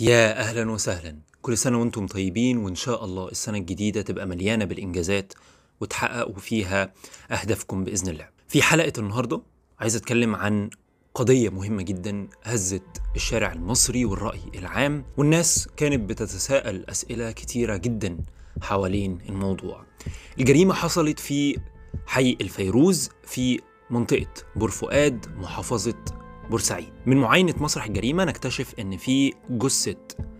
يا أهلا وسهلا. كل سنة وأنتم طيبين وإن شاء الله السنة الجديدة تبقى مليانة بالإنجازات وتحققوا فيها أهدافكم بإذن الله. في حلقة النهارده عايز أتكلم عن قضية مهمة جدا هزت الشارع المصري والرأي العام والناس كانت بتتساءل أسئلة كتيرة جدا حوالين الموضوع. الجريمة حصلت في حي الفيروز في منطقة بورفؤاد محافظة بورسعيد. من معاينة مسرح الجريمة نكتشف إن في جثة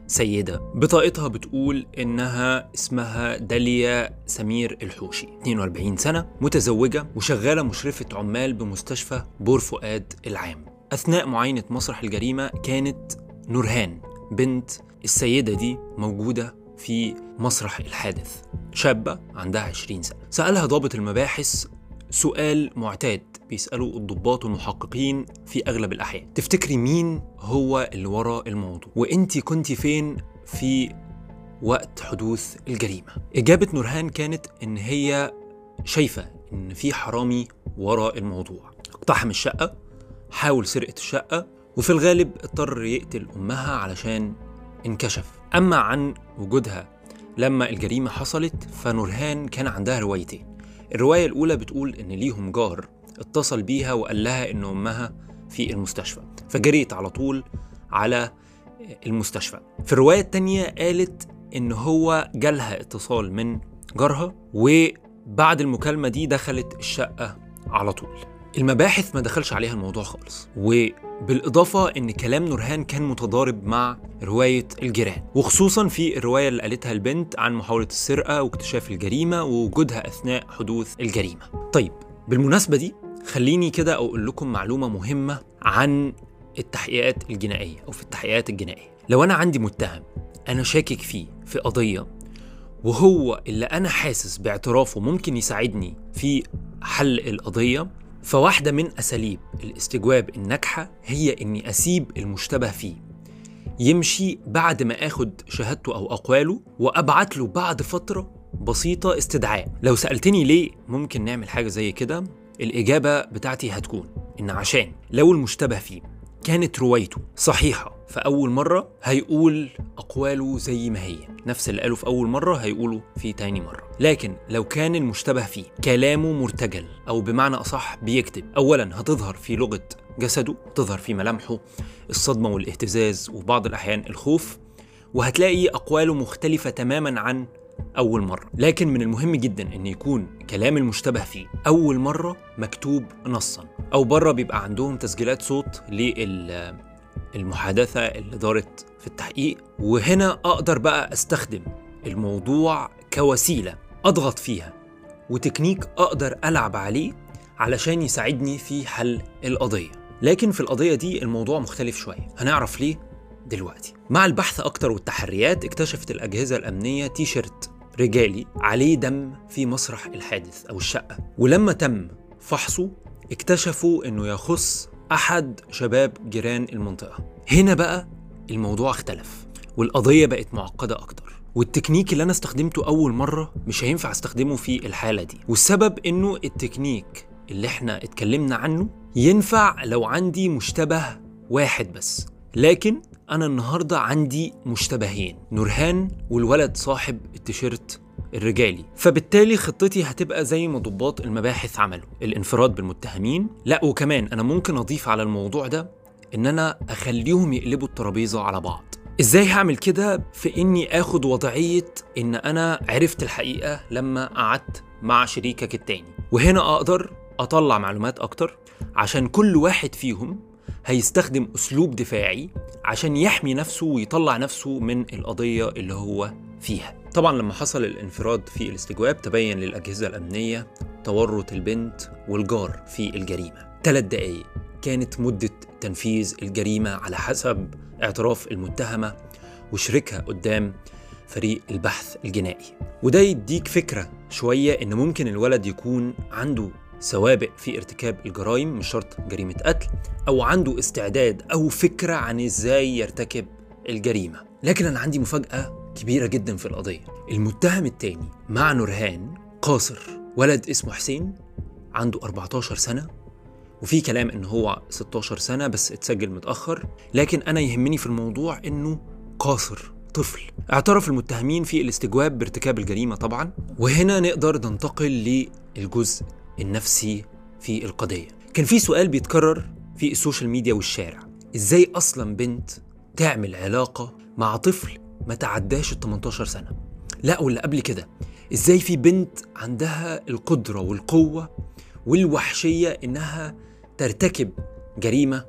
سيدة. بطاقتها بتقول إنها اسمها داليا سمير الحوشي 42 سنة متزوجة وشغالة مشرفة عمال بمستشفى بور فؤاد العام. أثناء معاينة مسرح الجريمة كانت نورهان بنت السيدة دي موجودة في مسرح الحادث شابة عندها 20 سنة. سألها ضابط المباحث سؤال معتاد بيسألوا الضباط والمحققين في أغلب الأحيان. تفتكري مين هو اللي ورا الموضوع؟ وانتي كنتي فين في وقت حدوث الجريمة؟ إجابة نورهان كانت إن هي شايفة إن في حرامي ورا الموضوع. اقتحم الشقة حاول سرقة الشقة وفي الغالب اضطر يقتل أمها علشان انكشف. أما عن وجودها لما الجريمة حصلت فنورهان كان عندها روايتين. الرواية الأولى بتقول إن ليهم جار اتصل بيها وقال لها إن أمها في المستشفى. فجريت على طول على المستشفى. في الرواية التانية قالت إن هو جالها اتصال من جارها وبعد المكالمة دي دخلت الشقة على طول. المباحث ما دخلش عليها الموضوع خالص. وبالإضافة إن كلام نورهان كان متضارب مع رواية الجيران. وخصوصا في الرواية اللي قالتها البنت عن محاولة السرقة واكتشاف الجريمة ووجودها أثناء حدوث الجريمة. طيب بالمناسبة دي خليني كده أقول لكم معلومة مهمة عن التحقيقات الجنائية أو في التحقيقات الجنائية. لو أنا عندي متهم أنا شاكك فيه في قضية وهو اللي أنا حاسس باعترافه ممكن يساعدني في حل القضية فواحدة من أساليب الاستجواب الناجحة هي إني أسيب المشتبه فيه. يمشي بعد ما آخد شهادته أو أقواله وأبعت له بعد فترة بسيطة استدعاء. لو سألتني ليه ممكن نعمل حاجة زي كده؟ الإجابة بتاعتي هتكون إن عشان لو المشتبه فيه كانت روايته صحيحة فأول مرة هيقول أقواله زي ما هي. نفس اللي قاله في أول مرة هيقوله في تاني مرة. لكن لو كان المشتبه فيه كلامه مرتجل أو بمعنى أصح بيكتب أولا هتظهر في لغة جسده تظهر في ملامحه الصدمة والإهتزاز وبعض الأحيان الخوف وهتلاقي أقواله مختلفة تماما عن أول مرة. لكن من المهم جدا أن يكون كلام المشتبه فيه أول مرة مكتوب نصا أو برة بيبقى عندهم تسجيلات صوت للمحادثة اللي دارت في التحقيق. وهنا أقدر بقى أستخدم الموضوع كوسيلة أضغط فيها وتكنيك أقدر ألعب عليه علشان يساعدني في حل القضية. لكن في القضية دي الموضوع مختلف شوية. هنعرف ليه؟ دلوقتي. مع البحث أكتر والتحريات اكتشفت الأجهزة الأمنية تيشيرت رجالي عليه دم في مسرح الحادث أو الشقة. ولما تم فحصه اكتشفوا إنه يخص أحد شباب جيران المنطقة. هنا بقى الموضوع اختلف والقضية بقت معقدة أكتر. والتكنيك اللي أنا استخدمته أول مرة مش هينفع أستخدمه في الحالة دي. والسبب إنه التكنيك اللي إحنا اتكلمنا عنه ينفع لو عندي مشتبه واحد بس. لكن أنا النهاردة عندي مشتبهين نورهان والولد صاحب التيشيرت الرجالي. فبالتالي خطتي هتبقى زي ما ضباط المباحث عملوا الانفراد بالمتهمين. لا وكمان أنا ممكن أضيف على الموضوع ده إن أنا أخليهم يقلبوا الترابيزة على بعض. إزاي هعمل كده؟ في إني آخد وضعية إن أنا عرفت الحقيقة لما قعدت مع شريكك التاني. وهنا أقدر أطلع معلومات أكتر عشان كل واحد فيهم هيستخدم أسلوب دفاعي عشان يحمي نفسه ويطلع نفسه من القضية اللي هو فيها. طبعا لما حصل الانفراد في الاستجواب تبين للأجهزة الأمنية تورط البنت والجار في الجريمة. ثلاث دقايق كانت مدة تنفيذ الجريمة على حسب اعتراف المتهمة وشريكها قدام فريق البحث الجنائي. وده يديك فكرة شوية إن ممكن الولد يكون عنده سوابق في ارتكاب الجرائم مش شرط جريمة قتل أو عنده استعداد أو فكرة عن إزاي يرتكب الجريمة. لكن أنا عندي مفاجأة كبيرة جدا في القضية. المتهم التاني مع نورهان قاصر ولد اسمه حسين عنده 14 سنة وفي كلام إن هو 16 سنة بس اتسجل متأخر. لكن أنا يهمني في الموضوع إنه قاصر طفل. اعترف المتهمين في الاستجواب بارتكاب الجريمة طبعا. وهنا نقدر ننتقل للجزء النفسي في القضية. كان في سؤال بيتكرر في ال social media والشارع. إزاي أصلا بنت تعمل علاقة مع طفل ما تعداش ال 18 سنة؟ لا واللي قبل كده. إزاي في بنت عندها القدرة والقوة والوحشية إنها ترتكب جريمة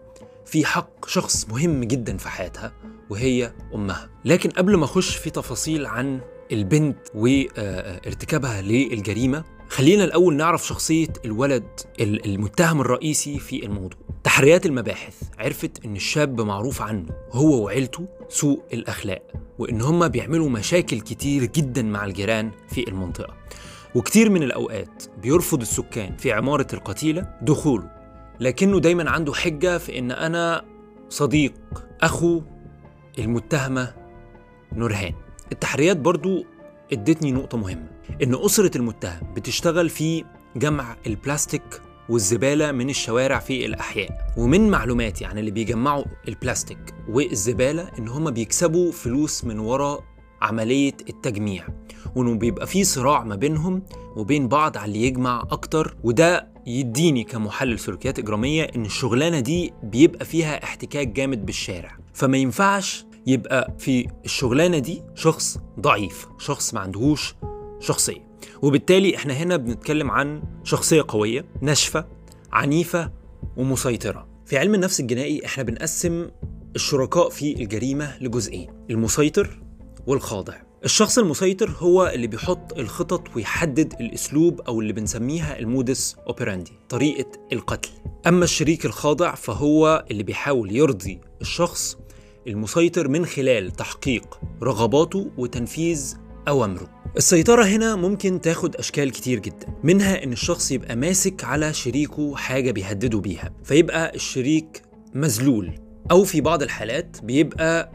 في حق شخص مهم جدا في حياتها وهي أمها؟ لكن قبل ما أخش في تفاصيل عن البنت وارتكابها للجريمة خلينا الأول نعرف شخصية الولد المتهم الرئيسي في الموضوع. تحريات المباحث عرفت إن الشاب معروف عنه هو وعيلته سوء الأخلاق وإن هم بيعملوا مشاكل كتير جدا مع الجيران في المنطقة. وكتير من الأوقات بيرفض السكان في عمارة القتيلة دخوله لكنه دايما عنده حجة في إن أنا صديق أخو المتهمة نورهان. التحريات برضو ادتني نقطة مهمة إن أسرة المتهم بتشتغل في جمع البلاستيك والزبالة من الشوارع في الأحياء. ومن معلوماتي عن اللي بيجمعوا البلاستيك والزبالة إن هم بيكسبوا فلوس من وراء عملية التجميع. وإنه بيبقى في صراع ما بينهم وبين بعض على اللي يجمع أكتر. وده يديني كمحلل سلوكيات إجرامية إن الشغلانة دي بيبقى فيها احتكاك جامد بالشارع. فما ينفعش يبقى في الشغلانة دي شخص ضعيف شخص ما عندهوش شخصية. وبالتالي إحنا هنا بنتكلم عن شخصية قوية ناشفة عنيفة ومسيطرة. في علم النفس الجنائي إحنا بنقسم الشركاء في الجريمة لجزئين المسيطر والخاضع. الشخص المسيطر هو اللي بيحط الخطط ويحدد الأسلوب أو اللي بنسميها المودس اوبراندي طريقة القتل. أما الشريك الخاضع فهو اللي بيحاول يرضي الشخص المسيطر من خلال تحقيق رغباته وتنفيذ أوامره. السيطرة هنا ممكن تاخد أشكال كتير جدا منها إن الشخص يبقى ماسك على شريكه حاجة بيهدده بيها فيبقى الشريك مذلول أو في بعض الحالات بيبقى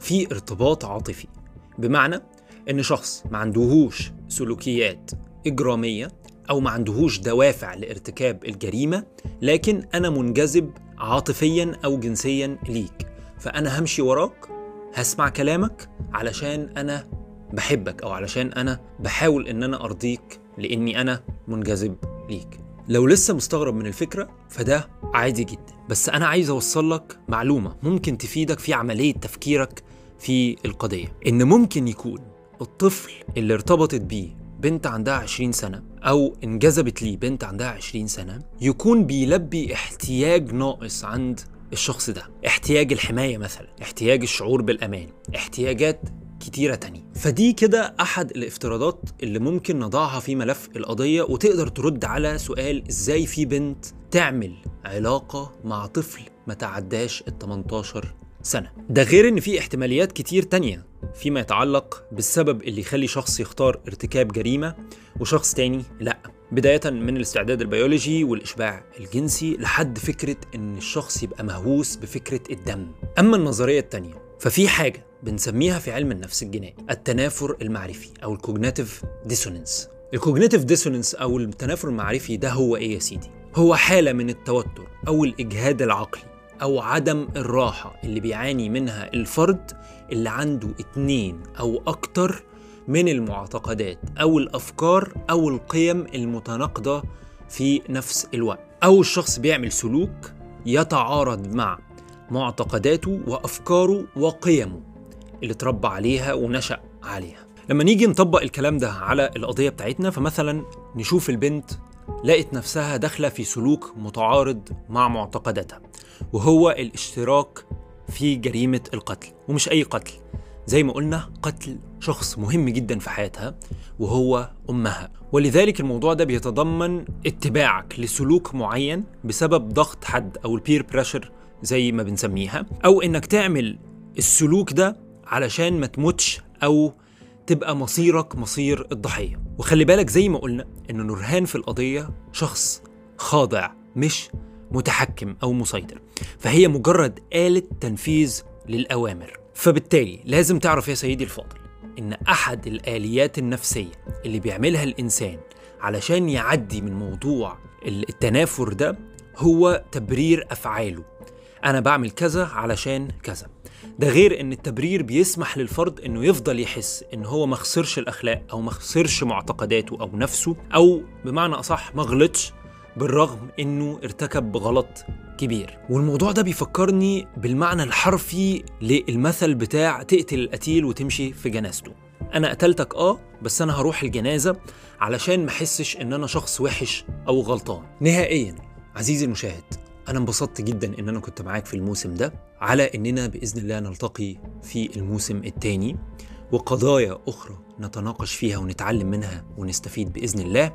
في ارتباط عاطفي. بمعنى إن شخص ما عندهوش سلوكيات إجرامية أو ما عندهوش دوافع لارتكاب الجريمة لكن أنا منجذب عاطفيا أو جنسيا ليك. فأنا همشي وراك هسمع كلامك علشان أنا بحبك أو علشان أنا بحاول إن أنا أرضيك لأني أنا منجذب ليك. لو لسه مستغرب من الفكرة فده عادي جدا. بس أنا عايز أوصل لك معلومة ممكن تفيدك في عملية تفكيرك في القضية. إن ممكن يكون الطفل اللي ارتبطت بيه بنت عندها 20 سنة أو انجذبت ليه بنت عندها 20 سنة يكون بيلبي احتياج ناقص عند الشخص ده. احتياج الحماية مثلا احتياج الشعور بالأمان احتياجات كتيرة تانية. فدي كده أحد الافتراضات اللي ممكن نضعها في ملف القضية وتقدر ترد على سؤال إزاي في بنت تعمل علاقة مع طفل ما تعداش ال 18 سنة. ده غير إن في احتماليات كتير تانية فيما يتعلق بالسبب اللي يخلي شخص يختار ارتكاب جريمة وشخص تاني لأ. بداية من الاستعداد البيولوجي والإشباع الجنسي لحد فكرة إن الشخص يبقى مهووس بفكرة الدم أما النظرية التانية ففي حاجة بنسميها في علم النفس الجنائي التنافر المعرفي أو ال cognitive dissonance ال cognitive dissonance أو التنافر المعرفي ده هو إيه يا سيدي؟ هو حالة من التوتر أو الإجهاد العقلي أو عدم الراحة اللي بيعاني منها الفرد اللي عنده اتنين أو أكتر من المعتقدات أو الأفكار أو القيم المتناقضة في نفس الوقت. أو الشخص بيعمل سلوك يتعارض مع معتقداته وأفكاره وقيمه اللي اتربى عليها ونشأ عليها. لما نيجي نطبق الكلام ده على القضية بتاعتنا فمثلا نشوف البنت لقت نفسها داخلة في سلوك متعارض مع معتقداتها وهو الاشتراك في جريمة القتل. ومش أي قتل زي ما قلنا قتل شخص مهم جدا في حياتها وهو أمها. ولذلك الموضوع ده بيتضمن اتباعك لسلوك معين بسبب ضغط حد أو ال peer pressure زي ما بنسميها أو إنك تعمل السلوك ده علشان ما تموتش أو تبقى مصيرك مصير الضحية. وخلي بالك زي ما قلنا إن نورهان في القضية شخص خاضع مش متحكم أو مسيطر. فهي مجرد آلة تنفيذ للأوامر. فبالتالي لازم تعرف يا سيدي الفاضل إن أحد الآليات النفسية اللي بيعملها الإنسان علشان يعدي من موضوع التنافر ده هو تبرير أفعاله. أنا بعمل كذا علشان كذا. ده غير إن التبرير بيسمح للفرد إنه يفضل يحس إن هو ما خسرش الأخلاق أو ما خسرش معتقداته أو نفسه أو بمعنى أصح ما غلطش بالرغم إنه ارتكب غلط كبير. والموضوع ده بيفكرني بالمعنى الحرفي للمثل بتاع تقتل القتيل وتمشي في جنازته. أنا قتلتك آه بس أنا هروح الجنازة علشان ما أحسش إن أنا شخص وحش أو غلطان. نهائيا عزيزي المشاهد أنا انبسطت جدا إن أنا كنت معاك في الموسم ده على إننا بإذن الله نلتقي في الموسم الثاني وقضايا أخرى نتناقش فيها ونتعلم منها ونستفيد بإذن الله.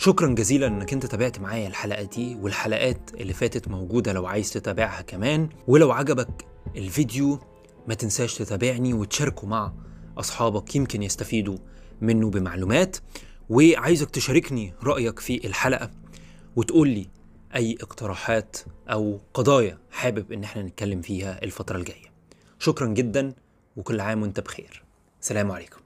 شكرا جزيلا إنك أنت تابعت معايا الحلقة دي والحلقات اللي فاتت موجودة لو عايز تتابعها كمان. ولو عجبك الفيديو ما تنساش تتابعني وتشاركه مع أصحابك يمكن يستفيدوا منه بمعلومات. وعايزك تشاركني رأيك في الحلقة وتقول لي أي اقتراحات أو قضايا حابب إن إحنا نتكلم فيها الفترة الجاية. شكرا جدا وكل عام وأنت بخير. سلام عليكم.